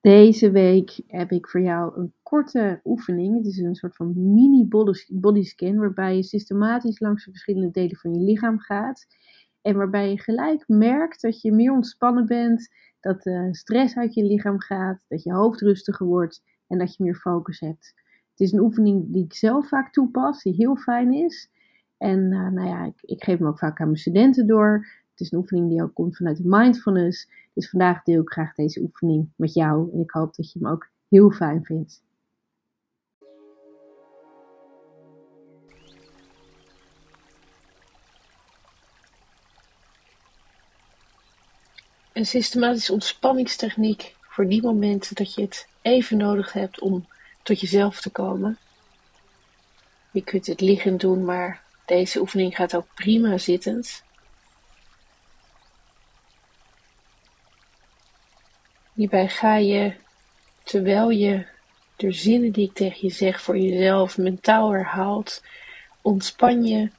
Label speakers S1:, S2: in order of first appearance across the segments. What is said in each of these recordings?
S1: Deze week heb ik voor jou een korte oefening. Het is een soort van mini bodyscan waarbij je systematisch langs de verschillende delen van je lichaam gaat. En waarbij je gelijk merkt dat je meer ontspannen bent, dat de stress uit je lichaam gaat, dat je hoofd rustiger wordt en dat je meer focus hebt. Het is een oefening die ik zelf vaak toepas, die heel fijn is. En uh, nou ja, ik, ik, geef hem ook vaak aan mijn studenten door. Het is een oefening die ook komt vanuit mindfulness. Dus vandaag deel ik graag deze oefening met jou. En ik hoop dat je hem ook heel fijn vindt.
S2: Een systematische ontspanningstechniek voor die momenten dat je het even nodig hebt om tot jezelf te komen. Je kunt het liggend doen, maar deze oefening gaat ook prima zittend. Hierbij ga je, terwijl je de zinnen die ik tegen je zeg voor jezelf mentaal herhaalt, ontspan je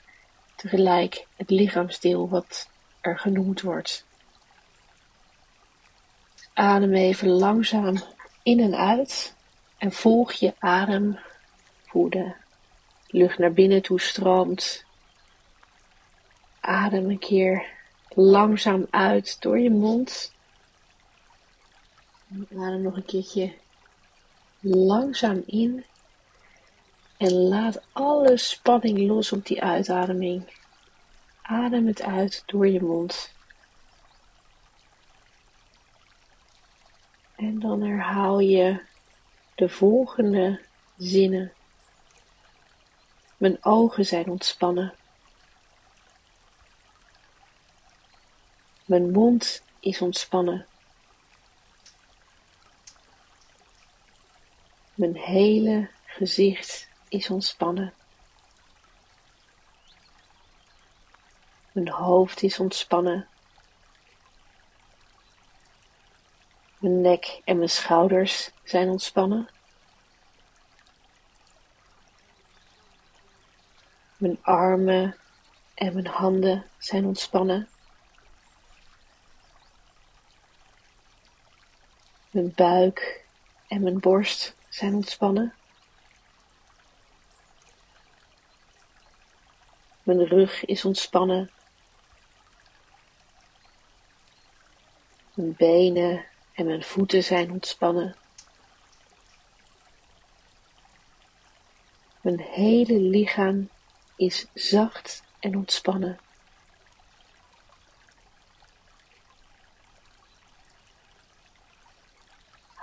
S2: tegelijk het lichaamsdeel wat er genoemd wordt. Adem even langzaam in en uit en volg je adem hoe de lucht naar binnen toe stroomt. Adem een keer langzaam uit door je mond. Adem nog een keertje langzaam in. En laat alle spanning los op die uitademing. Adem het uit door je mond. En dan herhaal je de volgende zinnen. Mijn ogen zijn ontspannen. Mijn mond is ontspannen. Mijn hele gezicht is ontspannen. Mijn hoofd is ontspannen. Mijn nek en mijn schouders zijn ontspannen. Mijn armen en mijn handen zijn ontspannen. Mijn buik en mijn borst zijn ontspannen. Mijn rug is ontspannen. Mijn benen en mijn voeten zijn ontspannen. Mijn hele lichaam is zacht en ontspannen.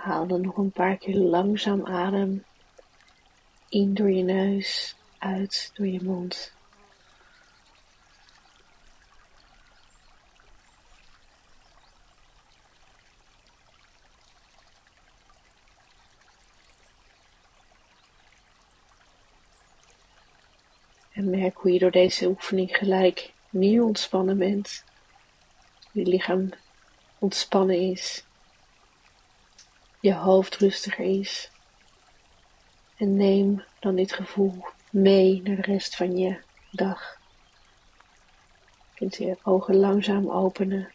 S2: Haal dan nog een paar keer langzaam adem in door je neus, uit door je mond. En merk hoe je door deze oefening gelijk meer ontspannen bent. Je lichaam ontspannen is. Je hoofd rustiger is. En neem dan dit gevoel mee naar de rest van je dag. Je kunt je ogen langzaam openen.